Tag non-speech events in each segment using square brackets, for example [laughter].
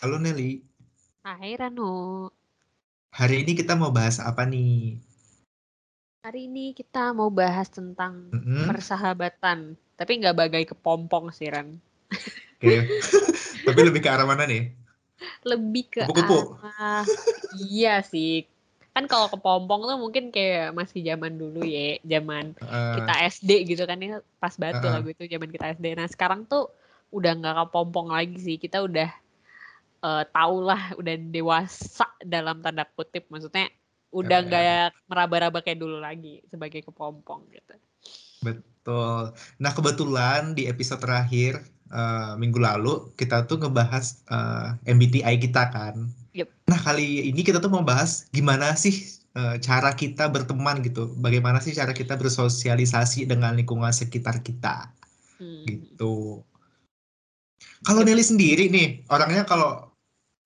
Halo Nelly, Hai Rano, hari ini kita mau bahas apa nih? hari ini kita mau bahas tentang Mm-mm. persahabatan, tapi nggak bagai kepompong sih Ran. Oke, [laughs] tapi lebih ke arah mana nih? Lebih ke Kupu-kupu. arah, iya sih. Kan kalau kepompong tuh mungkin kayak masih zaman dulu ya, zaman Eh, kita SD gitu kan ya pas banget tuh Heeh. lagu itu zaman kita SD. Nah sekarang tuh udah nggak kepompong lagi sih, kita udah eh, tau lah, udah dewasa dalam tanda kutip, maksudnya udah Heeh. nggak meraba-raba kayak dulu lagi sebagai kepompong gitu. betul. Nah kebetulan di episode terakhir eh, minggu lalu kita tuh ngebahas eh, MBTI kita kan. Yup. Nah kali ini kita tuh mau bahas gimana sih eh, cara kita berteman gitu. Bagaimana sih cara kita bersosialisasi dengan lingkungan sekitar kita Hmm. gitu. Kalau. Nelly sendiri nih, orangnya kalau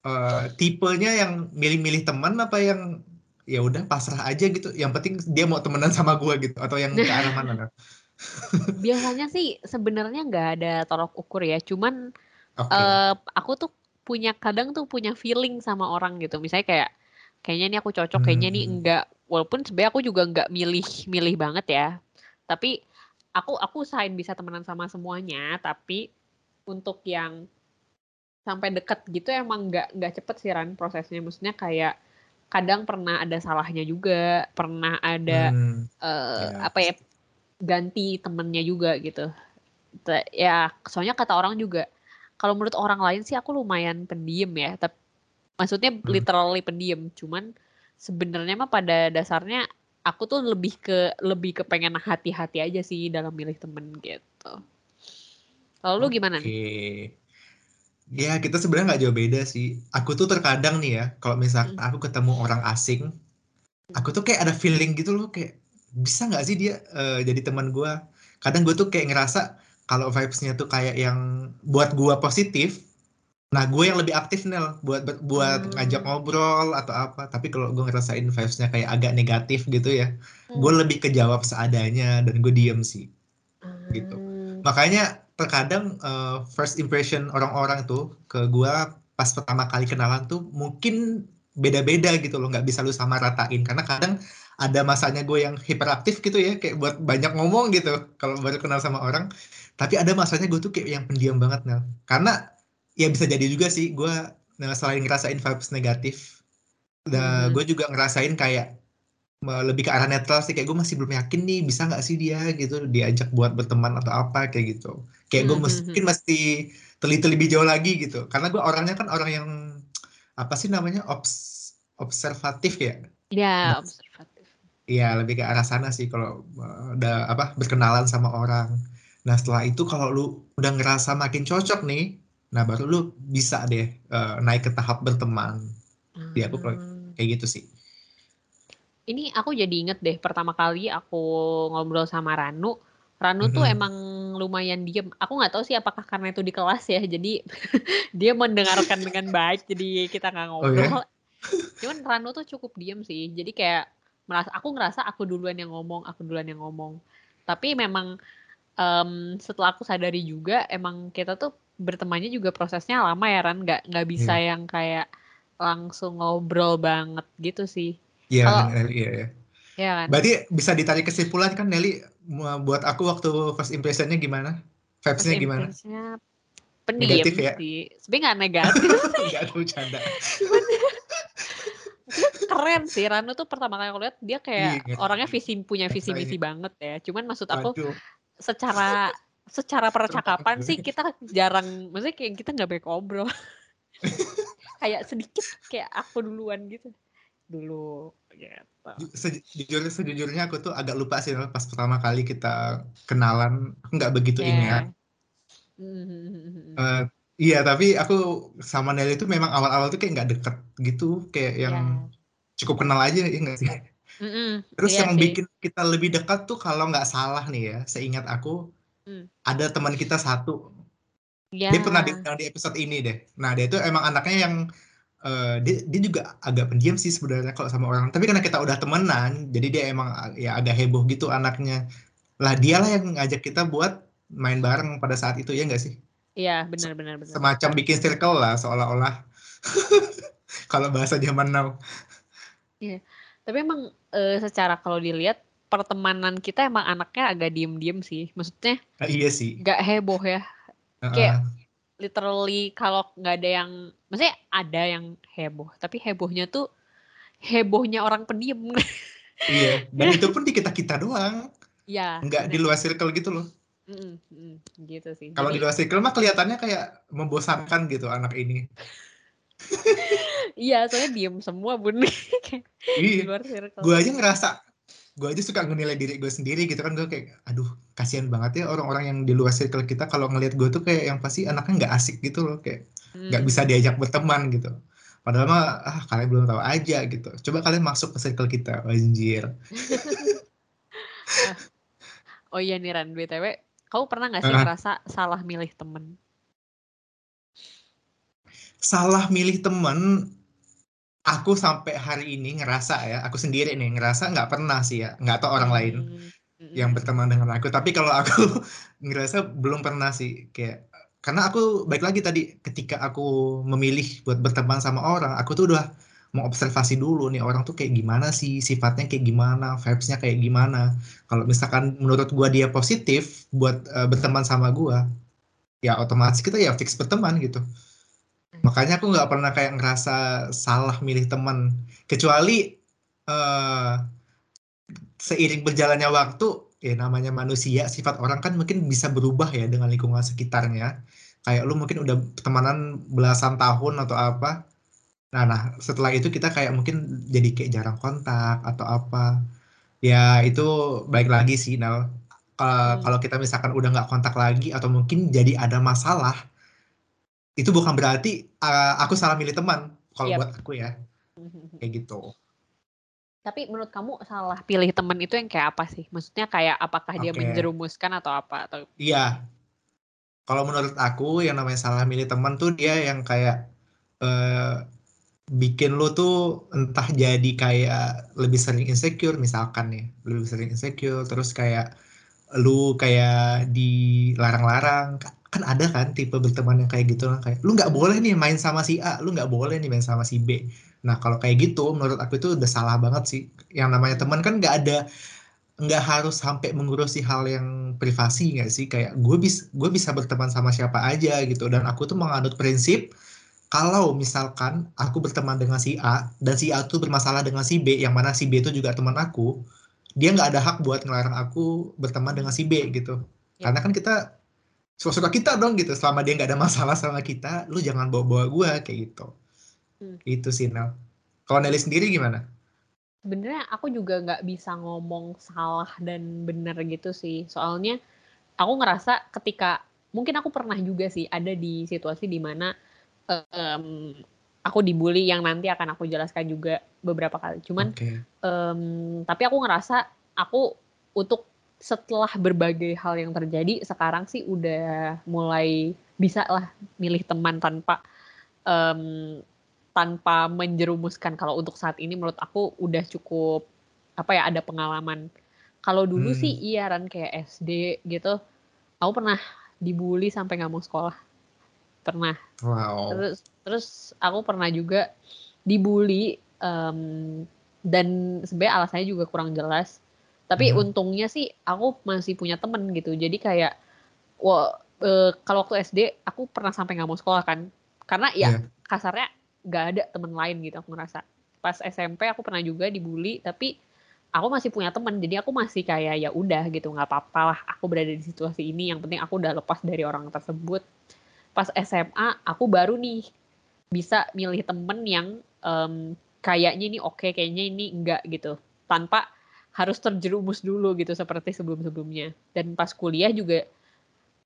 eh, tipenya yang milih-milih teman apa yang ya udah pasrah aja gitu. Yang penting dia mau temenan sama gua gitu atau yang ke arah mana? [laughs] Biasanya sih sebenarnya nggak ada tolok ukur ya, cuman Oke. eh, aku tuh punya kadang tuh punya feeling sama orang gitu. Misalnya kayak kayaknya ini aku cocok, kayaknya ini Hmm. enggak. Walaupun sebenarnya aku juga nggak milih-milih banget ya. Tapi aku aku usahain bisa temenan sama semuanya, tapi untuk yang sampai deket gitu emang nggak nggak cepet sih Ran prosesnya. Maksudnya kayak kadang pernah ada salahnya juga, pernah ada Hmm, eh, ya. apa ya ganti temennya juga gitu. Ya soalnya kata orang juga kalau menurut orang lain sih aku lumayan pendiam ya. Tapi maksudnya Hmm. literally pendiam. Cuman sebenarnya mah pada dasarnya aku tuh lebih ke lebih ke pengen hati-hati aja sih dalam milih temen gitu. Kalau lu gimana nih? Ya, kita sebenarnya nggak jauh beda sih. Aku tuh terkadang nih ya, kalau misalkan Mm. aku ketemu orang asing, aku tuh kayak ada feeling gitu loh, kayak bisa nggak sih dia eh, jadi teman gua? Kadang gue tuh kayak ngerasa kalau vibes-nya tuh kayak yang buat gua positif, nah gue yang lebih aktif Nel, buat buat- buat ngajak Hmm. ngobrol atau apa. Tapi kalau gue ngerasain vibes-nya kayak agak negatif gitu ya, gue Hmm. lebih kejawab seadanya dan gue diem sih gitu. Hmm. Makanya terkadang eh, first impression orang-orang tuh ke gua pas pertama kali kenalan tuh mungkin beda-beda gitu loh, nggak bisa lu sama ratain karena kadang ada masanya gue yang hiperaktif gitu ya, kayak buat banyak ngomong gitu kalau baru kenal sama orang. Tapi ada masanya gue tuh kayak yang pendiam banget Nel. Karena ya bisa jadi juga sih gue nah, selain ngerasain vibes negatif, nah, Mhm. gue juga ngerasain kayak lebih ke arah netral sih kayak gue masih belum yakin nih bisa nggak sih dia gitu diajak buat berteman atau apa kayak gitu kayak gue Mhm. mungkin mesti teliti lebih jauh lagi gitu karena gue orangnya kan orang yang apa sih namanya obs observatif ya Ya, nah observatif. iya lebih ke arah sana sih kalau udah apa berkenalan sama orang nah setelah itu kalau lu udah ngerasa makin cocok nih nah baru lu bisa deh uh, naik ke tahap berteman ya aku kalau Hmm. kayak gitu sih Ini aku jadi inget deh pertama kali aku ngobrol sama Ranu. Ranu tuh Mhm. emang lumayan diem. Aku nggak tahu sih apakah karena itu di kelas ya. Jadi [laughs] dia mendengarkan dengan baik. Jadi kita nggak oh ya ngobrol. Cuman Ranu tuh cukup diem sih. Jadi kayak merasa aku ngerasa aku duluan yang ngomong, aku duluan yang ngomong. Tapi memang em, setelah aku sadari juga emang kita tuh bertemannya juga prosesnya lama ya Ran. Nggak nggak bisa iya yang kayak langsung ngobrol banget gitu sih. Iya Kalau Nelly, iya iya ya kan. Berarti bisa ditarik kesimpulan kan Nelly buat aku waktu first impressionnya gimana? Vibes-nya gimana? impression-nya pendiam Negatif ya? sih. Sebenarnya nggak negatif [laughs] sih. Enggak ada bercanda. Keren sih. Ranu tuh pertama kali aku lihat dia kayak Iya, orangnya visi punya visi misi banget ya. Cuman maksud aku Waduh, secara secara percakapan sih kita jarang, maksudnya kayak kita nggak banyak ngobrol. [laughs] kayak sedikit kayak aku duluan gitu. Dulu gitu. Ju- seju- jujur sejujurnya aku tuh agak lupa sih pas pertama kali kita kenalan, aku nggak begitu ingat. Ya. Mhm. Eh, iya, tapi aku sama Nelly itu memang awal-awal tuh kayak nggak deket gitu, kayak yang Ya. cukup kenal aja ya nggak sih? Mm-mm. Terus Iya yang sih. bikin kita lebih dekat tuh kalau nggak salah nih ya, seingat aku Hmm. ada teman kita satu Ya. dia pernah diundang di episode ini deh. Nah dia itu emang anaknya yang eh, dia dia juga agak pendiam sih sebenarnya kalau sama orang. Tapi karena kita udah temenan, jadi dia emang ya agak heboh gitu anaknya. Lah dialah yang ngajak kita buat main bareng pada saat itu ya nggak sih? Iya, benar benar benar. Semacam bikin circle lah seolah-olah [laughs] kalau bahasa zaman now. Iya. Tapi emang uh, secara kalau dilihat pertemanan kita emang anaknya agak diem-diem sih. Maksudnya uh, iya sih. Gak heboh ya. Uh -uh. Kayak literally kalau nggak ada yang maksudnya ada yang heboh, tapi hebohnya tuh hebohnya orang pendiam. [laughs] iya, dan itu pun di kita-kita doang. Iya. Nggak di luar circle gitu loh. Mm, mm, gitu sih. Kalau di luar circle mah kelihatannya kayak membosankan gitu anak ini. [laughs] iya, soalnya diem semua bun. [laughs] iya. Gue aja ngerasa, gue aja suka ngenilai diri gue sendiri gitu kan gue kayak, aduh kasihan banget ya orang-orang yang di luar circle kita kalau ngelihat gue tuh kayak yang pasti anaknya nggak asik gitu loh kayak nggak hmm. bisa diajak berteman gitu. Padahal mah ah kalian belum tahu aja gitu. Coba kalian masuk ke circle kita, anjir. [laughs] Ah. oh iya nih Ran, BTW Kau pernah nggak sih uh, ngerasa salah milih temen? Salah milih temen, aku sampai hari ini ngerasa ya, aku sendiri nih ngerasa nggak pernah sih ya, nggak tau orang hmm. lain yang berteman dengan aku. Tapi kalau aku [laughs] ngerasa belum pernah sih, kayak karena aku baik lagi tadi ketika aku memilih buat berteman sama orang, aku tuh udah mau observasi dulu nih orang tuh kayak gimana sih sifatnya kayak gimana vibesnya kayak gimana kalau misalkan menurut gua dia positif buat uh, berteman sama gua ya otomatis kita ya fix berteman gitu makanya aku nggak pernah kayak ngerasa salah milih teman kecuali uh, seiring berjalannya waktu ya namanya manusia sifat orang kan mungkin bisa berubah ya dengan lingkungan sekitarnya kayak lu mungkin udah temanan belasan tahun atau apa Nah, nah setelah itu kita kayak mungkin jadi kayak jarang kontak atau apa. Ya itu baik lagi sih Nal. Hmm. Kalau kita misalkan udah nggak kontak lagi atau mungkin jadi ada masalah, itu bukan berarti uh, aku salah milih teman. Kalau yep. buat aku ya, kayak gitu. Tapi menurut kamu salah pilih teman itu yang kayak apa sih? Maksudnya kayak apakah okay. dia menjerumuskan atau apa? Atau Iya. Kalau menurut aku yang namanya salah milih teman tuh dia yang kayak uh, bikin lo tuh entah jadi kayak lebih sering insecure misalkan nih lebih sering insecure terus kayak lu kayak dilarang-larang kan ada kan tipe berteman yang kayak gitu kayak lu nggak boleh nih main sama si A lu nggak boleh nih main sama si B. Nah kalau kayak gitu menurut aku itu udah salah banget sih. Yang namanya teman kan nggak ada nggak harus sampai mengurusi hal yang privasi nggak sih? Kayak gue bisa gue bisa berteman sama siapa aja gitu. Dan aku tuh menganut prinsip kalau misalkan aku berteman dengan si A dan si A itu bermasalah dengan si B yang mana si B itu juga teman aku dia nggak ada hak buat ngelarang aku berteman dengan si B gitu. Ya. karena kan kita suka-suka kita dong gitu selama dia nggak ada masalah sama kita lu jangan bawa-bawa gue kayak gitu hmm. itu sih Nel kalau Nelly sendiri gimana sebenarnya aku juga nggak bisa ngomong salah dan benar gitu sih soalnya aku ngerasa ketika mungkin aku pernah juga sih ada di situasi di mana um, aku dibully yang nanti akan aku jelaskan juga beberapa kali. Cuman, okay. um, tapi aku ngerasa aku untuk setelah berbagai hal yang terjadi sekarang sih udah mulai bisa lah milih teman tanpa um, tanpa menjerumuskan. Kalau untuk saat ini menurut aku udah cukup apa ya ada pengalaman. Kalau dulu hmm. sih iya kan kayak SD gitu, aku pernah dibully sampai nggak mau sekolah pernah wow. terus terus aku pernah juga dibully um, dan sebenarnya alasannya juga kurang jelas tapi hmm. untungnya sih aku masih punya temen gitu. Jadi kayak wah e, kalau waktu SD aku pernah sampai nggak mau sekolah kan. Karena ya yeah. kasarnya nggak ada temen lain gitu aku ngerasa. Pas SMP aku pernah juga dibully tapi aku masih punya temen. Jadi aku masih kayak ya udah gitu. Nggak apa-apa lah aku berada di situasi ini. Yang penting aku udah lepas dari orang tersebut. Pas SMA aku baru nih bisa milih temen yang um, kayaknya ini oke, okay, kayaknya ini enggak gitu. Tanpa harus terjerumus dulu gitu seperti sebelum-sebelumnya. Dan pas kuliah juga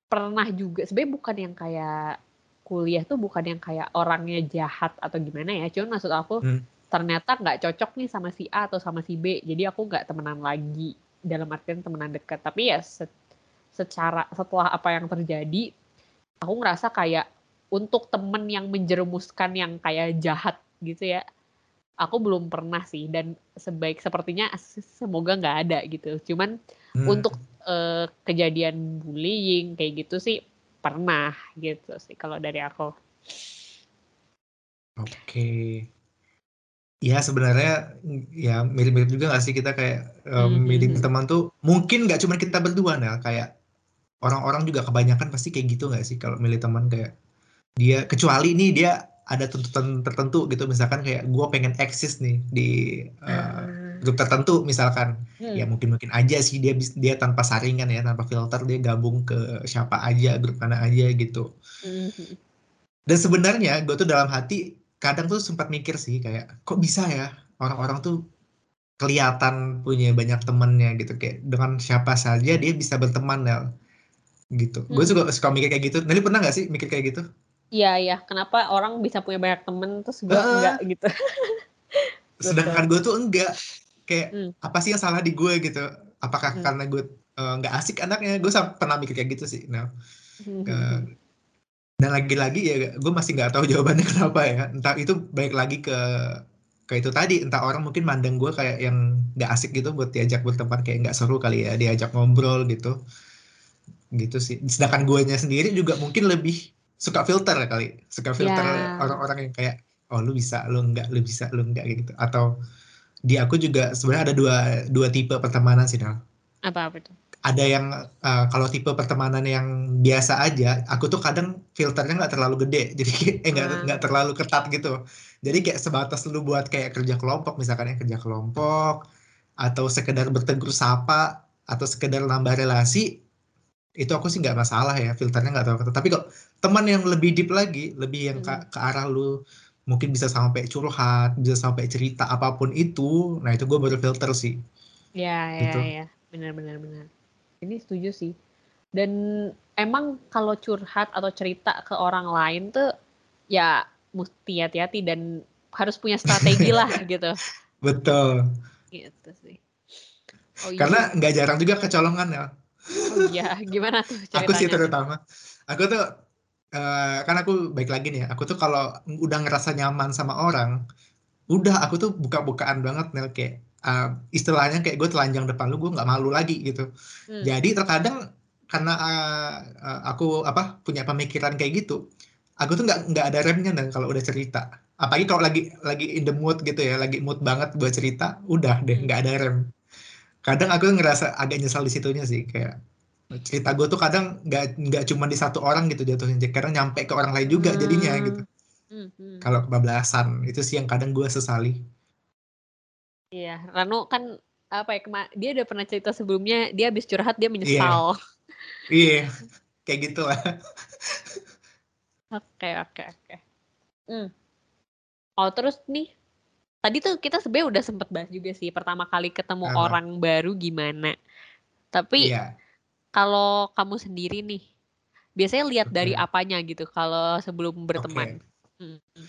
pernah juga sebenarnya bukan yang kayak kuliah tuh bukan yang kayak orangnya jahat atau gimana ya. Cuman maksud aku hmm. ternyata nggak cocok nih sama si A atau sama si B. Jadi aku nggak temenan lagi dalam artian temenan dekat. Tapi ya secara setelah apa yang terjadi aku ngerasa kayak untuk temen yang menjerumuskan yang kayak jahat gitu ya aku belum pernah sih dan sebaik sepertinya semoga nggak ada gitu cuman hmm. untuk uh, kejadian bullying kayak gitu sih pernah gitu sih kalau dari aku Oke. Ya sebenarnya ya mirip-mirip juga gak sih kita kayak um, Mhm. teman tuh mungkin nggak cuma kita berdua Nel kayak orang-orang juga kebanyakan pasti kayak gitu nggak sih kalau milih teman kayak dia kecuali nih dia ada tuntutan tertentu gitu. Misalkan kayak gue pengen eksis nih di uh, grup tertentu misalkan. Ya Hmm. mungkin mungkin aja sih. Dia dia tanpa saringan ya tanpa filter dia gabung ke siapa aja grup mana aja gitu. Mhm. dan sebenarnya gue tuh dalam hati kadang tuh sempat mikir sih kayak kok bisa ya orang-orang tuh kelihatan punya banyak temennya gitu. Kayak dengan siapa saja dia bisa berteman Nel gitu. Gue Hmm. juga suka mikir kayak gitu. Nelly pernah gak sih mikir kayak gitu Iya, iya. Kenapa orang bisa punya banyak temen terus gue Heeh. enggak gitu? [laughs] sedangkan gue tuh enggak kayak Hmm. apa sih yang salah di gue gitu apakah Hmm. karena gue eh, nggak asik anaknya gue pernah mikir kayak gitu sih Nel Ke- dan lagi-lagi ya gue masih nggak tahu [laughs] jawabannya kenapa ya entah itu baik lagi ke ke itu tadi entah orang mungkin mandang gue kayak yang nggak asik gitu buat diajak berteman kayak nggak seru kali ya diajak ngobrol gitu gitu sih sedangkan guanya sendiri juga mungkin lebih suka filter kali suka filter Ya. orang-orang yang kayak oh lu bisa lu enggak lu bisa lu enggak gitu atau di aku juga sebenarnya ada dua dua tipe pertemanan sih Nal Apa apa itu? ada yang uh, kalau tipe pertemanan yang biasa aja, aku tuh kadang filternya nggak terlalu gede, [laughs] jadi eh nggak Ah. nggak terlalu ketat gitu. Jadi kayak sebatas lu buat kayak kerja kelompok, misalkan ya kerja kelompok, atau sekedar bertegur sapa, atau sekedar nambah relasi, itu aku sih nggak masalah ya, filternya nggak terlalu ketat. Tapi kok teman yang lebih deep lagi, lebih yang ke, Hmm. ke arah lu mungkin bisa sampai curhat, bisa sampai cerita apa pun itu, nah itu gue baru filter sih. Ya, ya, Gitu. ya. Benar, benar, benar. Ini setuju sih. Dan emang kalau curhat atau cerita ke orang lain tuh ya mesti hati-hati dan harus punya strategi lah [laughs] gitu. Betul. Gitu sih. Oh iya. Karena nggak jarang juga kecolongan ya. Oh iya, gimana tuh ceritanya? Aku sih terutama. Aku tuh eh, kan aku baik lagi nih ya. Aku tuh kalau udah ngerasa nyaman sama orang, udah aku tuh buka-bukaan banget nih kayak eh, istilahnya kayak gue telanjang depan lu, gue nggak malu lagi gitu. Hmm. Jadi terkadang karena eh, aku apa punya pemikiran kayak gitu, aku tuh nggak nggak ada remnya dan kalau udah cerita. Apalagi kalau lagi lagi in the mood gitu ya, lagi mood banget buat cerita, udah deh Hmm. nggak ada rem. Kadang aku ngerasa agak nyesal di situnya sih kayak cerita gue tuh kadang nggak nggak cuma di satu orang gitu jatuhnya, kadang nyampe ke orang lain juga jadinya Hmm. gitu. Hmm, hmm. Kalau kebablasan itu sih yang kadang gue sesali. Iya, Rano kan apa ya kema- dia udah pernah cerita sebelumnya dia habis curhat dia menyesal. Iya, kayak gitu lah. Oke oke oke. Hmm. Oh terus nih tadi tuh kita sebenarnya udah sempet bahas juga sih pertama kali ketemu Apa? orang baru gimana. Tapi Iya. kalau kamu sendiri nih biasanya lihat dari Oke. apanya gitu kalau sebelum berteman. Hmm, hmm.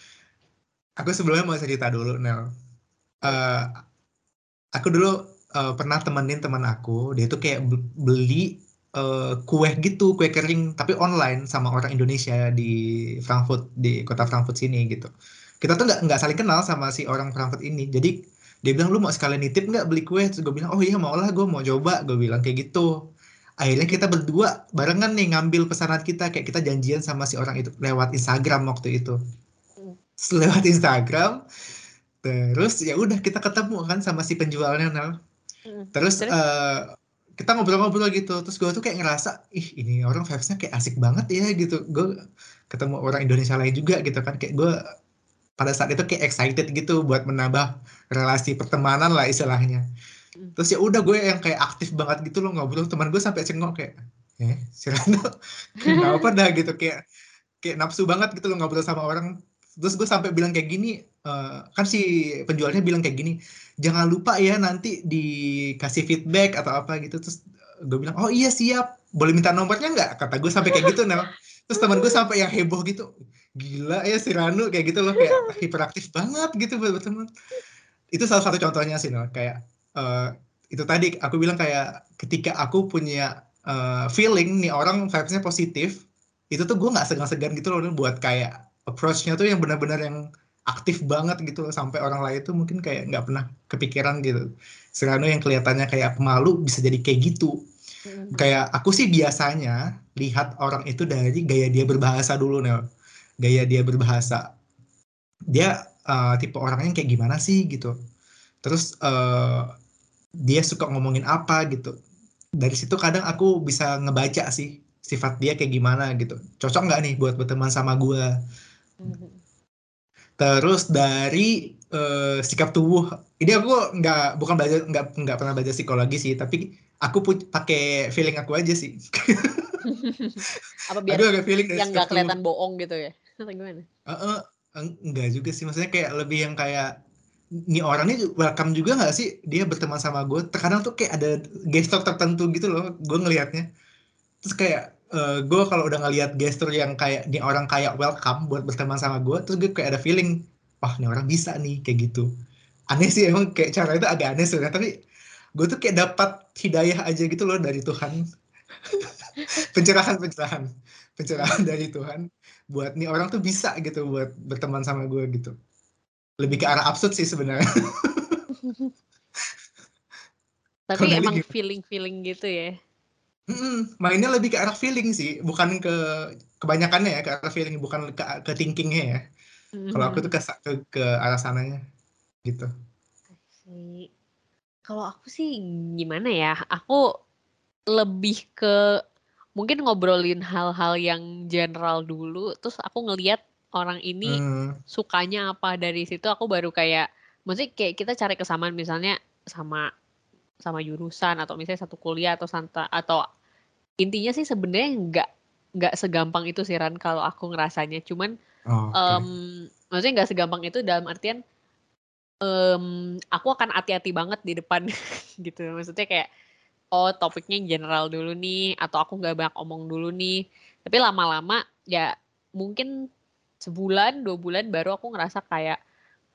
Aku sebelumnya mau cerita dulu, Nel. Eh, aku dulu eh, pernah temenin teman aku, dia tuh kayak be- beli eh, kue gitu, kue kering, tapi online sama orang Indonesia di Frankfurt, di kota Frankfurt sini gitu. Kita tuh nggak nggak saling kenal sama si orang Frankfurt ini. Jadi dia bilang lu mau sekalian nitip nggak beli kue? Terus gue bilang oh iya mau lah, gue mau coba. Gue bilang kayak gitu. Akhirnya kita berdua barengan nih ngambil pesanan kita, kayak kita janjian sama si orang itu lewat Instagram waktu itu. Lewat Instagram, terus ya udah kita ketemu kan sama si penjualnya. Hmm. Terus Terus? eh, kita ngobrol-ngobrol gitu. Terus gue tuh kayak ngerasa, ih ini orang vibes-nya kayak asik banget ya gitu. Gue ketemu orang Indonesia lain juga gitu kan. Kayak gue pada saat itu kayak excited gitu buat menambah relasi pertemanan lah istilahnya. Hmm. Terus ya udah gue yang kayak aktif banget gitu loh ngobrol. Teman gue sampai cengok kayak, eh si Rano [laughs] kenapa dah gitu kayak kayak nafsu banget gitu loh ngobrol sama orang. Terus gue sampai bilang kayak gini, eh, kan si penjualnya bilang kayak gini, jangan lupa ya nanti dikasih feedback atau apa gitu. Terus gue bilang, oh iya siap, boleh minta nomornya nggak? Kata gue sampai kayak gitu Nel. Terus teman gue sampai yang heboh gitu, gila ya si Ranu kayak gitu loh, kayak [laughs] hiperaktif banget gitu buat berteman. Itu salah satu contohnya sih Nel, kayak eh, itu tadi aku bilang kayak ketika aku punya eh, feeling nih orang vibes-nya positif, itu tuh gue nggak segan-segan gitu loh buat kayak approach-nya tuh yang benar-benar yang aktif banget gitu loh sampai orang lain tuh mungkin kayak nggak pernah kepikiran gitu. Serano yang kelihatannya kayak pemalu bisa jadi kayak gitu. Hmm. Kayak aku sih biasanya lihat orang itu dari gaya dia berbahasa dulu Nel. Gaya dia berbahasa. dia uh, tipe orangnya kayak gimana sih gitu. Terus uh, dia suka ngomongin apa gitu. Dari situ kadang aku bisa ngebaca sih sifat dia kayak gimana gitu. Cocok nggak nih buat berteman sama gue mm-hmm. terus dari uh, sikap tubuh. Ini aku nggak bukan belajar nggak nggak pernah belajar psikologi sih tapi aku pakai feeling aku aja sih. [laughs] Apa biar agak feeling yang nggak kelihatan bohong gitu ya atau gimana? Uh, uh, enggak juga sih. Maksudnya kayak lebih yang kayak ini orang ini welcome juga nggak sih? Dia berteman sama gue terkadang tuh kayak ada gestur tertentu gitu loh gue ngelihatnya. Terus kayak uh, gue kalau udah ngelihat gestur yang kayak ini orang kayak welcome buat berteman sama gue terus gue kayak ada feeling wah ini orang bisa nih kayak gitu. Aneh sih emang kayak cara itu agak aneh sebenarnya. Tapi gue tuh kayak dapat hidayah aja gitu loh dari Tuhan. [laughs] Pencerahan pencerahan pencerahan dari Tuhan buat nih orang tuh bisa gitu buat berteman sama gue gitu lebih ke arah absurd sih sebenarnya. [laughs] Tapi Kalo emang feeling-feeling gitu ya. Hmm, mainnya lebih ke arah feeling sih, bukan ke kebanyakannya ya ke arah feeling, bukan ke, ke thinkingnya ya. Mm-hmm. Kalau aku tuh ke, ke ke arah sananya, gitu. Kalau aku sih gimana ya, aku lebih ke mungkin ngobrolin hal-hal yang general dulu, terus aku ngeliat orang ini hmm. sukanya apa dari situ aku baru kayak maksudnya kayak kita cari kesamaan misalnya sama sama jurusan atau misalnya satu kuliah atau santa atau intinya sih sebenarnya nggak nggak segampang itu sih Ran kalau aku ngerasanya cuman oh, okay. um, maksudnya nggak segampang itu dalam artian um, aku akan hati-hati banget di depan [laughs] gitu maksudnya kayak oh topiknya general dulu nih atau aku nggak banyak omong dulu nih. Tapi lama-lama ya mungkin sebulan dua bulan baru aku ngerasa kayak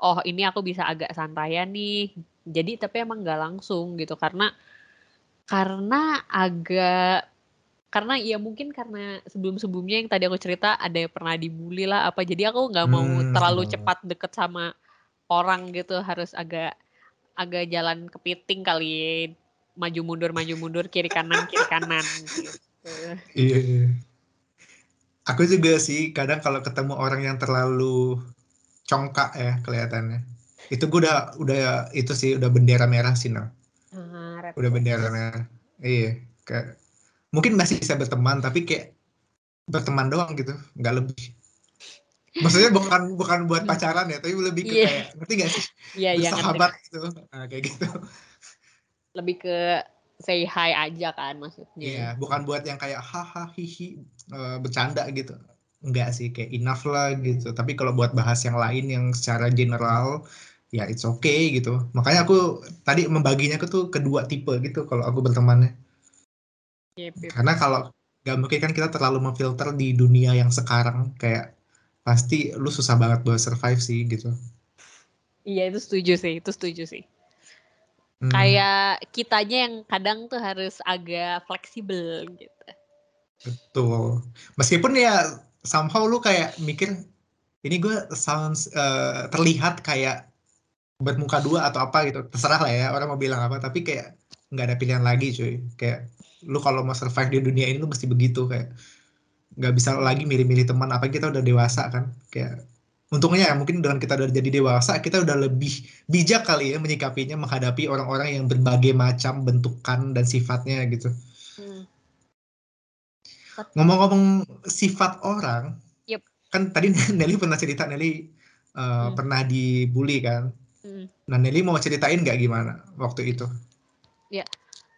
oh ini aku bisa agak santai nih. Jadi tapi emang nggak langsung gitu. Karena karena agak karena ya mungkin karena sebelum-sebelumnya yang tadi aku cerita ada yang pernah dibully lah apa. Jadi aku nggak mau hmm. terlalu cepat deket sama orang gitu. Harus agak agak jalan kepiting kali maju mundur maju mundur kiri kanan kiri kanan gitu. Iya. iya. Aku juga sih kadang kalau ketemu orang yang terlalu congkak ya kelihatannya. Itu gue udah udah itu sih udah bendera merah sih nah. Uh, udah bendera merah. Iya, kayak mungkin masih bisa berteman tapi kayak berteman doang gitu, nggak lebih. Maksudnya bukan bukan buat pacaran ya, tapi lebih ke yeah. kayak ngerti gak sih? Iya, yeah, yeah, Bersahabat gitu. Nah, kayak gitu. Lebih ke say hi aja kan maksudnya. Iya, bukan buat yang kayak haha hihi uh, bercanda gitu. Enggak sih, kayak enough lah gitu. Tapi kalau buat bahas yang lain yang secara general ya it's okay gitu. Makanya aku tadi membaginya ke tuh kedua tipe gitu kalau aku bertemannya. Yep, yep. Karena kalau nggak mungkin kan kita terlalu memfilter di dunia yang sekarang kayak pasti lu susah banget buat survive sih gitu. Iya itu setuju sih, itu setuju sih. Hmm. Kayak kitanya yang kadang tuh harus agak fleksibel gitu. Betul. Meskipun ya somehow lu kayak mikir ini gue sounds uh, terlihat kayak bermuka dua atau apa gitu. Terserah lah ya orang mau bilang apa tapi kayak nggak ada pilihan lagi cuy. Kayak lu kalau mau survive di dunia ini lu mesti begitu kayak nggak bisa lagi milih-milih teman apa kita udah dewasa kan kayak untungnya ya mungkin dengan kita udah jadi dewasa kita udah lebih bijak kali ya menyikapinya menghadapi orang-orang yang berbagai macam bentukan dan sifatnya gitu. Hmm. Ngomong-ngomong sifat orang, yep. kan tadi [laughs] Nelly pernah cerita Nelly uh, hmm. pernah dibully kan. Hmm. Nah Nelly mau ceritain nggak gimana waktu itu? Ya,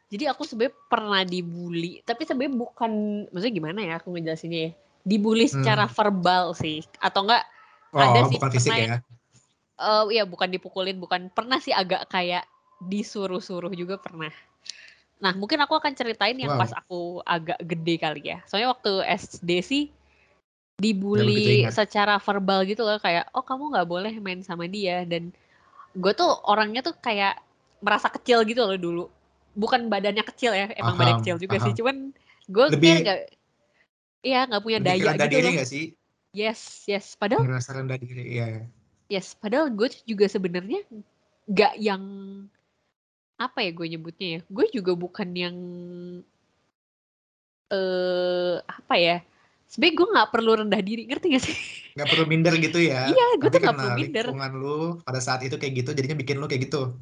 jadi aku sebenarnya pernah dibully, tapi sebenarnya bukan, maksudnya gimana ya aku ngejelasinnya ya? Dibully secara hmm. verbal sih, atau enggak Oh, ada sih bukan fisik ya? Uh, ya bukan dipukulin, bukan pernah sih agak kayak disuruh-suruh juga pernah. Nah mungkin aku akan ceritain yang wow. pas aku agak gede kali ya. Soalnya waktu SD sih dibully secara verbal gitu loh kayak oh kamu nggak boleh main sama dia dan gue tuh orangnya tuh kayak merasa kecil gitu loh dulu bukan badannya kecil ya emang aham, badan kecil juga aham. sih cuman gue kayak nggak iya nggak punya daya gitu diri loh. Gak sih Yes, yes. Padahal ngerasa rendah diri, iya. Yes, padahal gue juga sebenarnya nggak yang apa ya gue nyebutnya ya. Gue juga bukan yang eh uh, apa ya? sebenernya gue nggak perlu rendah diri ngerti gak sih nggak perlu minder gitu ya iya gue tuh nggak perlu minder lingkungan lu pada saat itu kayak gitu jadinya bikin lu kayak gitu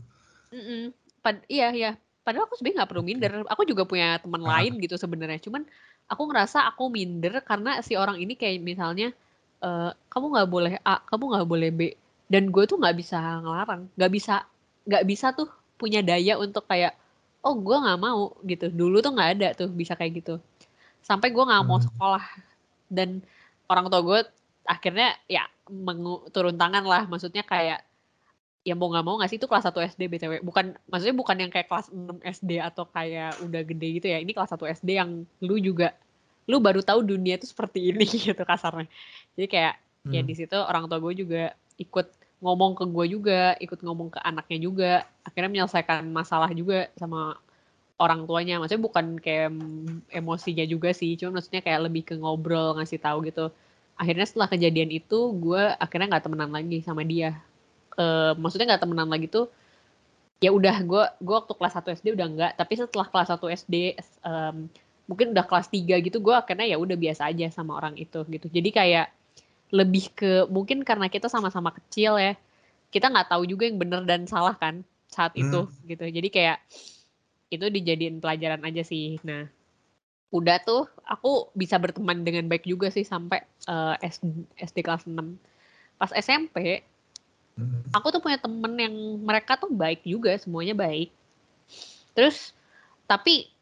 Mm-mm. Pad- iya iya padahal aku sebenarnya nggak perlu minder aku juga punya teman Ah. lain gitu sebenarnya cuman aku ngerasa aku minder karena si orang ini kayak misalnya eh, kamu nggak boleh A kamu nggak boleh B. Dan gue tuh nggak bisa ngelarang. Nggak bisa nggak bisa tuh punya daya untuk kayak oh gue nggak mau gitu. Dulu tuh nggak ada tuh bisa kayak gitu. Sampai gue nggak mau Hmm. sekolah. Dan orang tua gue akhirnya ya mengu- turun tangan lah. Maksudnya kayak ya mau nggak mau nggak sih? Itu kelas 1 SD btw bukan maksudnya bukan yang kayak kelas 6 SD atau kayak udah gede gitu ya. Ini kelas 1 SD yang lu juga lu baru tahu dunia itu seperti ini [laughs] gitu kasarnya. Jadi kayak ya Hmm. di situ orang tua gue juga ikut ngomong ke gue juga ikut ngomong ke anaknya juga. Akhirnya menyelesaikan masalah juga sama orang tuanya. Maksudnya bukan kayak em- emosinya juga sih cuma maksudnya kayak lebih ke ngobrol ngasih tahu gitu. Akhirnya setelah kejadian itu gue akhirnya nggak temenan lagi sama dia. Eh, maksudnya nggak temenan lagi tuh ya udah gue gue waktu kelas 1 SD udah nggak. Tapi setelah kelas 1 SD em, mungkin udah kelas 3 gitu gue akhirnya ya udah biasa aja sama orang itu gitu. Jadi kayak lebih ke mungkin karena kita sama-sama kecil ya kita nggak tahu juga yang benar dan salah kan saat itu gitu. Jadi kayak itu dijadiin pelajaran aja sih. Nah udah tuh aku bisa berteman dengan baik juga sih sampai eh, SD, SD kelas 6 pas SMP Hmm. aku tuh punya temen yang mereka tuh baik juga semuanya baik. Terus tapi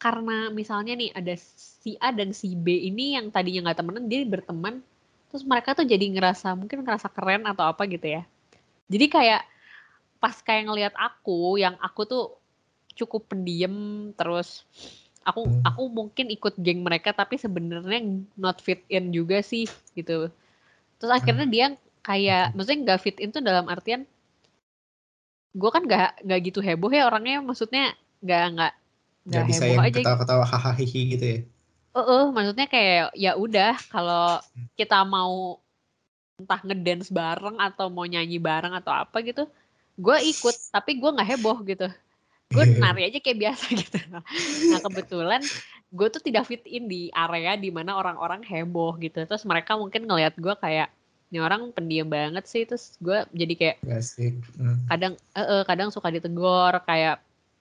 karena misalnya nih ada si A dan si B ini yang tadinya nggak temenan dia berteman terus mereka tuh jadi ngerasa mungkin ngerasa keren atau apa gitu ya. Jadi kayak pas kayak ngelihat aku yang aku tuh cukup pendiam terus aku Hmm. aku mungkin ikut geng mereka tapi sebenarnya not fit in juga sih gitu. Terus akhirnya dia kayak maksudnya nggak fit in tuh dalam artian gue kan nggak nggak gitu heboh ya orangnya maksudnya nggak nggak nggak bisa yang ketawa-ketawa hahaha hihi gitu ya Eh, eh, maksudnya kayak ya udah kalau kita mau entah ngedance bareng atau mau nyanyi bareng atau apa gitu, gue ikut tapi gue nggak heboh gitu. Gue nari aja kayak biasa [laughs] gitu. Nah kebetulan gue tuh tidak fit in di area di mana orang-orang heboh gitu. Terus mereka mungkin ngelihat gue kayak ini orang pendiam banget sih. Terus gue jadi kayak Hmm. kadang eh, eh, kadang suka ditegor kayak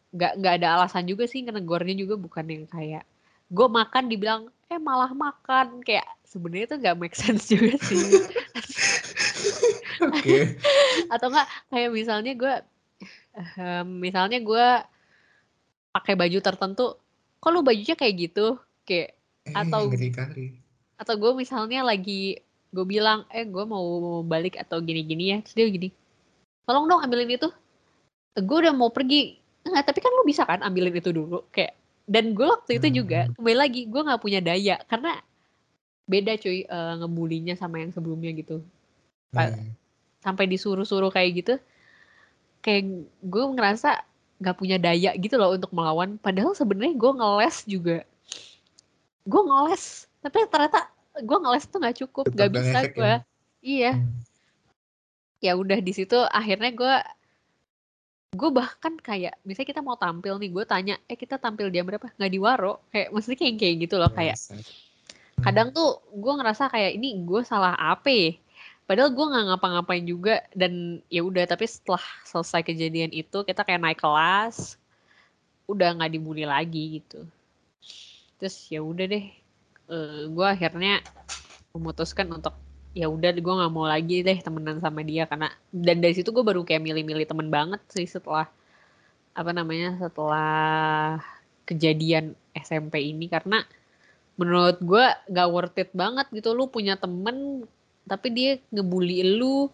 nggak nggak ada alasan juga sih negornya juga bukan yang kayak gue makan dibilang eh malah makan. Kayak sebenarnya itu nggak make sense [laughs] juga sih. Oke. Atau enggak kayak misalnya gue ehm, misalnya gue pakai baju tertentu kok lu bajunya kayak gitu? Kayak Eh, Atau- atau gue misalnya lagi gue bilang eh gue mau balik atau gini-gini ya terus dia gini tolong dong ambilin itu. Gue udah mau pergi Enggak, tapi kan lu bisa kan ambilin itu dulu kayak dan gue waktu itu Hmm. juga kembali lagi gue nggak punya daya karena beda cuy eh, ngebulinya sama yang sebelumnya gitu Pa- Hmm. sampai disuruh-suruh kayak gitu kayak gue ngerasa nggak punya daya gitu loh untuk melawan padahal sebenarnya gue ngeles juga gue ngeles tapi ternyata gue ngeles tuh nggak cukup nggak bisa ngefek ya? gue iya Hmm. ya udah di situ akhirnya gue gue bahkan kayak misalnya kita mau tampil nih gue tanya eh kita tampil jam berapa? Nggak di waro kayak maksudnya kayak kayak gitu loh kayak kadang tuh gue ngerasa kayak ini gue salah apa ya? padahal gue nggak ngapa-ngapain juga dan ya udah tapi setelah selesai kejadian itu kita kayak naik kelas udah nggak dibully lagi gitu. Terus ya udah deh gue akhirnya memutuskan untuk ya udah gue nggak mau lagi deh temenan sama dia karena dan dari situ gue baru kayak milih-milih temen banget sih setelah apa namanya setelah kejadian SMP ini. Karena menurut gue gak worth it banget gitu lu punya temen tapi dia ngebully lu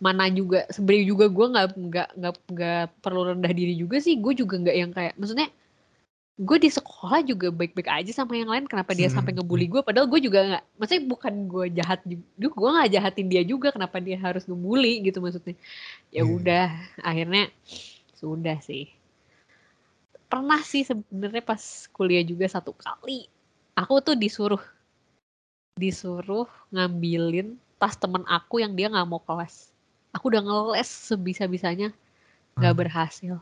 mana juga sebenarnya juga gue nggak nggak nggak nggak perlu rendah diri juga sih. Gue juga nggak yang kayak maksudnya gue di sekolah juga baik-baik aja sama yang lain kenapa dia Hmm. sampai ngebully gue padahal gue juga nggak maksudnya bukan gue jahat juga gue nggak jahatin dia juga kenapa dia harus ngebully gitu maksudnya ya Hmm. udah akhirnya sudah sih pernah sih sebenarnya pas kuliah juga satu kali aku tuh disuruh disuruh ngambilin tas temen aku yang dia nggak mau kelas aku udah ngeles sebisa bisanya nggak Hmm. berhasil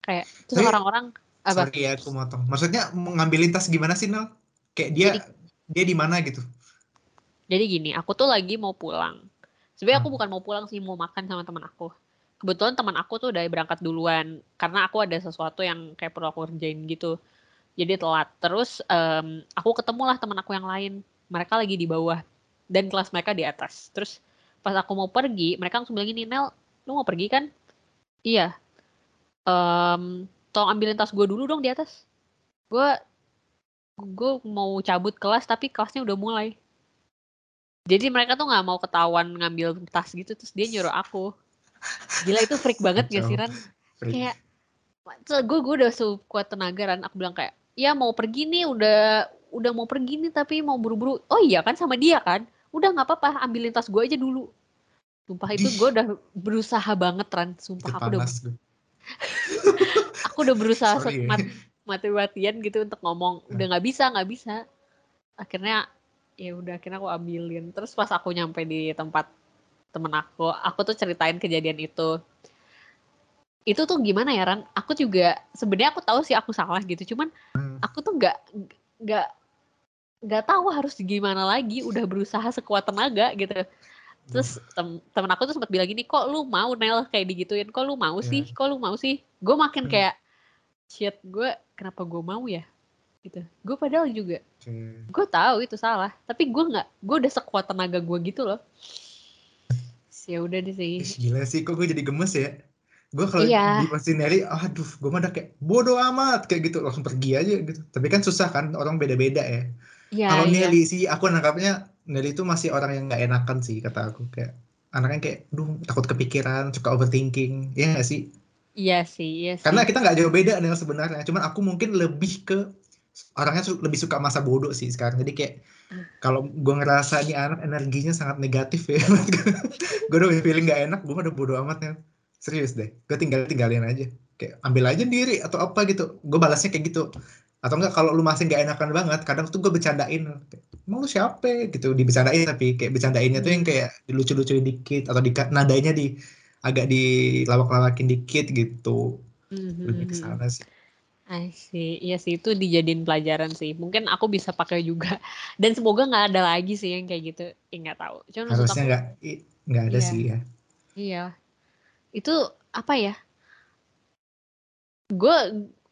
kayak terus orang-orang apa sorry ya aku motong maksudnya mau ngambilin tas gimana sih Nel kayak dia Jadi- dia di mana gitu Jadi gini, aku tuh lagi mau pulang. Sebenarnya aku Hmm. bukan mau pulang sih, mau makan sama teman aku. Kebetulan teman aku tuh udah berangkat duluan karena aku ada sesuatu yang kayak perlu aku kerjain gitu. Jadi telat. Terus em, aku ketemulah teman aku yang lain. Mereka lagi di bawah dan kelas mereka di atas. Terus pas aku mau pergi, mereka langsung bilang gini, Nel, lu mau pergi kan? Iya. Em, tolong ambilin tas gue dulu dong di atas. Gue gue mau cabut kelas tapi kelasnya udah mulai. Jadi mereka tuh nggak mau ketahuan ngambil tas gitu terus dia nyuruh aku. Gila itu freak banget gak sih. Ran? Kayak gue gue udah sekuat tenaga Ran. Aku bilang kayak ya mau pergi nih udah udah mau pergi nih tapi mau buru-buru. Oh iya kan sama dia kan? Udah nggak apa-apa ambilin tas gue aja dulu. Sumpah itu gue udah berusaha banget Ran. Sumpah aku udah gue. Aku udah berusaha Sorry. ya. mat, mati-matian gitu untuk ngomong. Udah nggak bisa nggak bisa. Akhirnya ya udah akhirnya aku ambilin. Terus pas aku nyampe di tempat temen aku aku tuh ceritain kejadian itu. Itu tuh gimana ya Ran? Aku juga sebenarnya aku tahu sih aku salah gitu. Cuman Hmm. aku tuh nggak nggak nggak tahu harus gimana lagi. Udah berusaha sekuat tenaga gitu terus tem temen aku tuh sempat bilang gini kok lu mau Nel? Kayak digituin kok lu mau sih? Iya. kok lu mau sih? Gue makin Hmm. kayak shit gue kenapa gue mau ya? Gitu. Gue padahal juga Oke. gue tahu itu salah tapi gue nggak gue udah sekuat tenaga gue gitu loh. Ya udah deh sih. Ih, gila sih kok gue jadi gemes ya? Gue kalau Iya. di posisi Nelly aduh gue mah udah kayak bodoh amat kayak gitu langsung pergi aja gitu. Tapi kan susah kan orang beda-beda ya. Ya, kalau iya. Nelly sih aku nangkapnya Nelly itu masih orang yang nggak enakan sih kata aku. Kayak anaknya kayak duh takut kepikiran suka overthinking. Ya nggak sih? Iya sih iya sih. Karena kita nggak jauh beda Nel sebenarnya. Cuman aku mungkin lebih ke orangnya lebih suka masa bodoh sih sekarang. Jadi kayak kalau gue ngerasa nih anak energinya sangat negatif ya. [laughs] Gue udah feeling nggak enak gue udah bodoh amat ya. Serius deh gue tinggal tinggalin aja. Kayak ambil aja diri atau apa gitu. Gue balasnya kayak gitu. Atau enggak kalau lu masih nggak enakan banget kadang tuh gue bercandain. Kayak, emang lu siapa gitu dibercandain tapi kayak bercandainnya tuh yang Hmm. kayak dilucu-lucuin dikit atau di nadanya di agak dilawak-lawakin dikit gitu lebih ke Mhm. sana sih I see. Iya sih itu dijadiin pelajaran sih. Mungkin aku bisa pakai juga. Dan semoga nggak ada lagi sih yang kayak gitu. Ya nggak tahu. Cuman maksud harusnya nggak nggak ada Iya. sih ya iya. Itu apa ya? Gue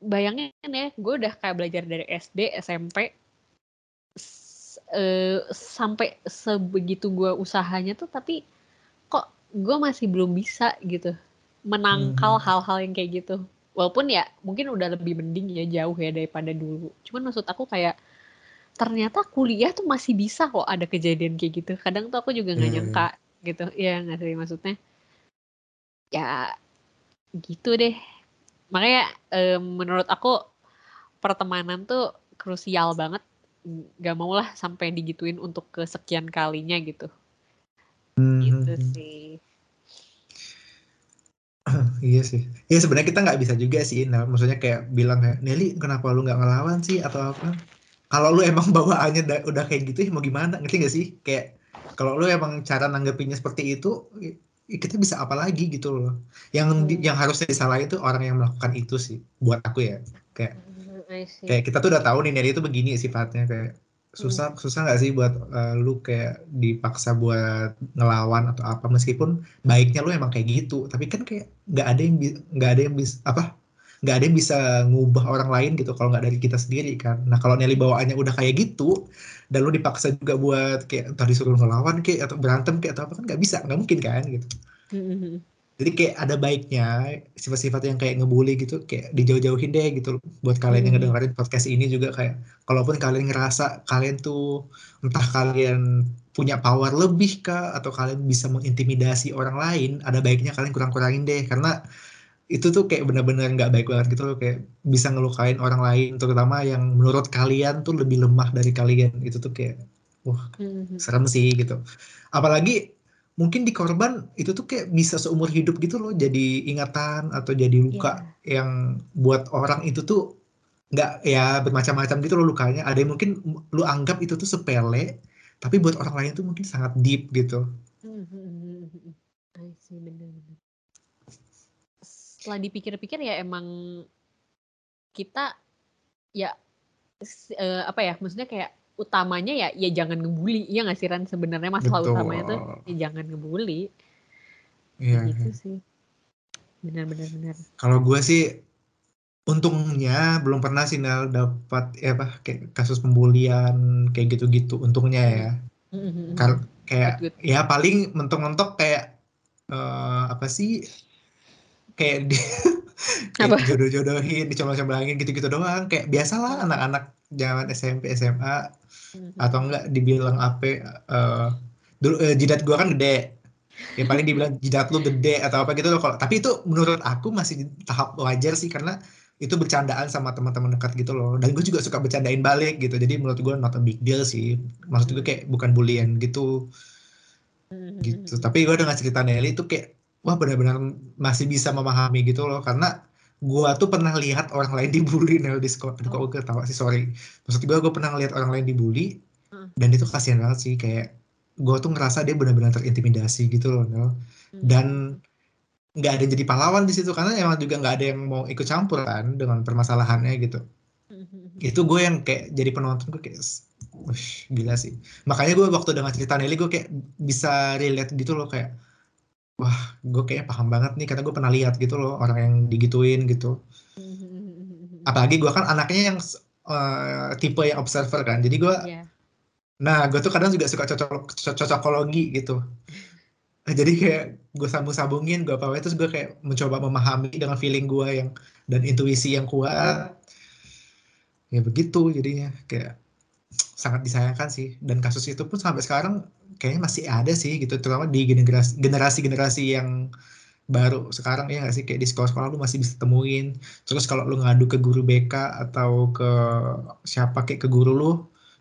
bayangin ya, gue udah kayak belajar dari SD, SMP eh, sampai sebegitu gue usahanya tuh tapi kok gue masih belum bisa gitu menangkal Mhm. hal-hal yang kayak gitu. Walaupun ya mungkin udah lebih mending ya jauh ya daripada dulu. Cuman maksud aku kayak ternyata kuliah tuh masih bisa kok ada kejadian kayak gitu. Kadang tuh aku juga nggak Iya, iya. nyangka gitu. Iya nggak sih maksudnya? Ya gitu deh. Makanya em, menurut aku pertemanan tuh krusial banget. Gak mau lah sampai digituin untuk kesekian kalinya gitu. Gitu Mhm. sih. [clears throat] Iya sih. Ya sebenarnya kita nggak bisa juga sih. Nah, maksudnya kayak bilang kayak Nelly kenapa lu nggak ngelawan sih atau apa? Kalau lu emang [laughs] bawaannya da- udah kayak gitu ya mau gimana? Ngerti nggak sih? Kayak kalau lu emang cara nanggepinnya seperti itu, kita bisa apa lagi gitu loh. Yang Hmm. yang harusnya disalahin itu orang yang melakukan itu sih. Buat aku ya. Kayak see. Kayak kita tuh udah tahu nih Nelly itu begini sifatnya kayak susah susah nggak sih buat eh, lu kayak dipaksa buat ngelawan atau apa? Meskipun baiknya lu emang kayak gitu tapi kan kayak nggak ada yang nggak ada yang bisa apa? Nggak ada yang bisa ngubah orang lain gitu kalau nggak dari kita sendiri kan. Nah kalau Nelly bawaannya udah kayak gitu dan lu dipaksa juga buat kayak tadi disuruh ngelawan kayak atau berantem kayak atau apa kan nggak bisa nggak mungkin kan gitu. Mhm. Jadi kayak ada baiknya sifat-sifat yang kayak ngebully gitu kayak dijauh-jauhin deh gitu buat kalian yang Hmm. ngedengerin podcast ini juga kayak kalaupun kalian ngerasa kalian tuh entah kalian punya power lebih kah atau kalian bisa mengintimidasi orang lain ada baiknya kalian kurang-kurangin deh karena itu tuh kayak benar-benar nggak baik banget gitu loh kayak bisa ngelukain orang lain terutama yang menurut kalian tuh lebih lemah dari kalian itu tuh kayak wah Mhm. serem sih gitu apalagi mungkin di korban itu tuh kayak bisa seumur hidup gitu loh jadi ingatan atau jadi luka Iya. yang buat orang itu tuh nggak ya bermacam-macam gitu loh lukanya ada yang mungkin lu anggap itu tuh sepele tapi buat orang lain tuh mungkin sangat deep gitu Mhm. I see bener-bener. Setelah dipikir-pikir ya emang kita ya eh, apa ya maksudnya kayak utamanya ya ya jangan ngebully ya nggak sih Ran sebenarnya masalah Betul. utamanya tuh ya jangan ngebully Iya. gitu sih benar-benar benar Kalau gue sih untungnya belum pernah sih Nel dapat ya apa kayak kasus pembulian kayak gitu-gitu untungnya ya. Mhm. Kar- kayak Good, good. ya paling mentok-mentok kayak eh, apa sih kayak [laughs] di Apa? jodoh-jodohin, dicoba-cobain gitu-gitu doang. Kayak biasalah anak-anak zaman SMP SMA Mhm. atau enggak dibilang apa eh, dulu eh, jidat gua kan gede. Ya paling dibilang jidat lu gede atau apa gitu loh. Kalau tapi itu menurut aku masih tahap wajar sih karena itu bercandaan sama teman-teman dekat gitu loh. Dan gue juga suka bercandain balik gitu. Jadi menurut gue not a big deal sih. Maksud gue kayak bukan bullying gitu Mhm. gitu. Tapi gue dengan cerita Nelly itu kayak wah benar-benar masih bisa memahami gitu loh karena gua tuh pernah lihat orang lain dibully Nel di sekolah. Aduh kok gue ketawa sih sorry. Maksud gue gue pernah lihat orang lain dibully Hmm. dan itu kasihan banget sih kayak gue tuh ngerasa dia benar-benar terintimidasi gitu loh Nel. Mhm. Dan nggak ada yang jadi pahlawan di situ karena emang juga nggak ada yang mau ikut campur kan dengan permasalahannya gitu. Mhm. Itu gue yang kayak jadi penonton gue kayak Wih, gila sih. Makanya gue waktu dengan cerita Nelly gue kayak bisa relate gitu loh kayak wah gue kayaknya paham banget nih karena gue pernah lihat gitu loh orang yang digituin gitu. Mhm. Apalagi gue kan anaknya yang eh, tipe yang observer kan. Jadi gue Iya. nah gue tuh kadang juga suka cocok co- cocokologi gitu. Jadi kayak gue sambung-sambungin gue apa terus gue kayak mencoba memahami dengan feeling gue yang dan intuisi yang kuat. Ya begitu jadinya kayak sangat disayangkan sih. Dan kasus itu pun sampai sekarang kayaknya masih ada sih gitu terutama di generasi generasi generasi yang baru sekarang ya nggak sih? Kayak di sekolah-sekolah lu masih bisa temuin. Terus kalau lu ngadu ke guru BK atau ke siapa kayak ke guru lu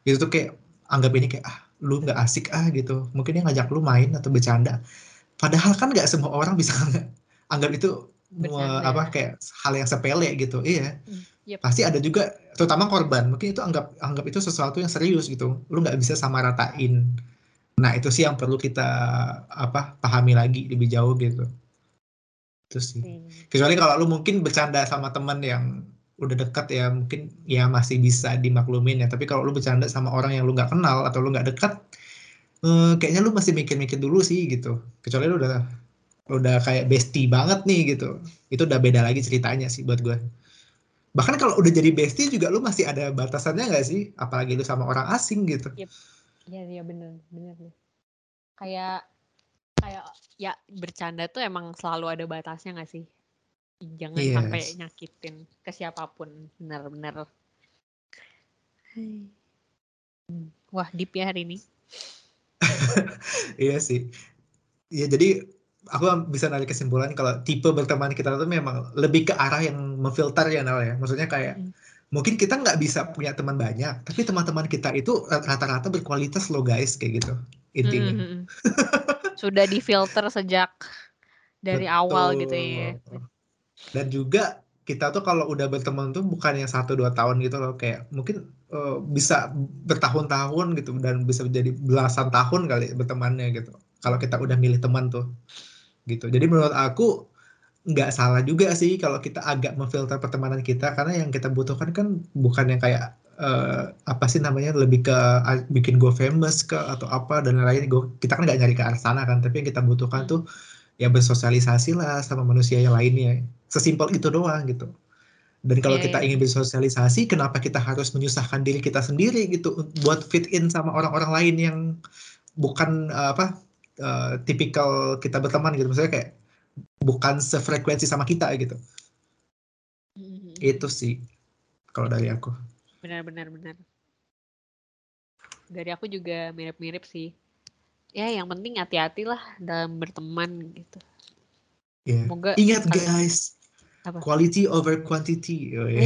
itu tuh kayak anggap ini kayak ah lu nggak asik ah gitu. Mungkin dia ngajak lu main atau bercanda. Padahal kan nggak semua orang bisa [laughs] anggap itu Bercanda. apa kayak hal yang sepele gitu. Iya Yep. pasti ada juga terutama korban. Mungkin itu anggap anggap itu sesuatu yang serius gitu. Lu nggak bisa sama ratain. Nah itu sih yang perlu kita apa pahami lagi lebih jauh gitu. Itu sih. Hmm. kecuali kalau lu mungkin bercanda sama teman yang udah dekat ya mungkin ya masih bisa dimaklumin ya. Tapi kalau lu bercanda sama orang yang lu nggak kenal atau lu nggak dekat eh, kayaknya lu masih mikir-mikir dulu sih gitu. Kecuali lu udah udah kayak bestie banget nih gitu. Itu udah beda lagi ceritanya sih buat gue bahkan kalau udah jadi bestie juga lu masih ada batasannya nggak sih apalagi lu sama orang asing gitu Iya iya bener bener deh. Kayak kayak ya bercanda tuh emang selalu ada batasnya nggak sih? Jangan Yes. sampai nyakitin ke siapa pun bener-bener. Hmm. Wah deep ya hari ini. [laughs] iya sih Iya jadi aku bisa narik kesimpulan kalau tipe berteman kita tuh memang lebih ke arah yang memfilter ya Nal ya. Maksudnya kayak Hmm. mungkin kita nggak bisa punya teman banyak, tapi teman-teman kita itu rata-rata berkualitas loh guys kayak gitu intinya. Mm, mm, mm. Sudah difilter sejak dari awal gitu ya. Betul. Dan juga kita tuh kalau udah berteman tuh bukan yang satu dua tahun gitu loh kayak mungkin eh, bisa bertahun-tahun gitu dan bisa jadi belasan tahun kali bertemannya gitu. Kalau kita udah milih teman tuh gitu. Jadi menurut aku nggak salah juga sih kalau kita agak memfilter pertemanan kita karena yang kita butuhkan kan bukan yang kayak eh, apa sih namanya lebih ke bikin gue famous ke atau apa dan lain-lain. Kita kan nggak nyari ke arah sana kan, tapi yang kita butuhkan Hmm. tuh ya bersosialisasi lah sama manusia yang lainnya. Sesimpel itu doang gitu. Dan kalau Iya, kita iya. ingin bersosialisasi, kenapa kita harus menyusahkan diri kita sendiri gitu buat fit in sama orang-orang lain yang bukan eh, apa eh, tipikal kita berteman gitu. Maksudnya kayak bukan sefrekuensi sama kita gitu. Mm, mm, mm. Itu sih kalau dari aku. Benar benar. Dari aku juga mirip-mirip sih. Ya yang penting hati-hati lah dalam berteman gitu. Ya. Semoga Ingat kalian- guys, Apa? quality over quantity. Oh, ya.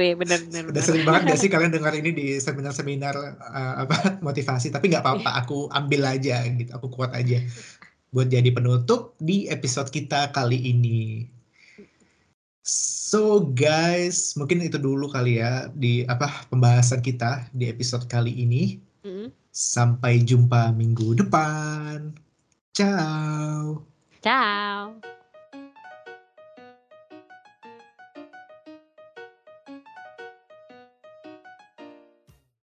Iya, [laughs] Udah sering banget gak sih [laughs] kalian dengar ini di seminar-seminar uh, apa [laughs] motivasi tapi nggak apa-apa aku ambil aja gitu aku kuat aja buat jadi penutup di episode kita kali ini so guys mungkin itu dulu kali ya di apa pembahasan kita di episode kali ini Mm, sampai jumpa minggu depan ciao Ciao.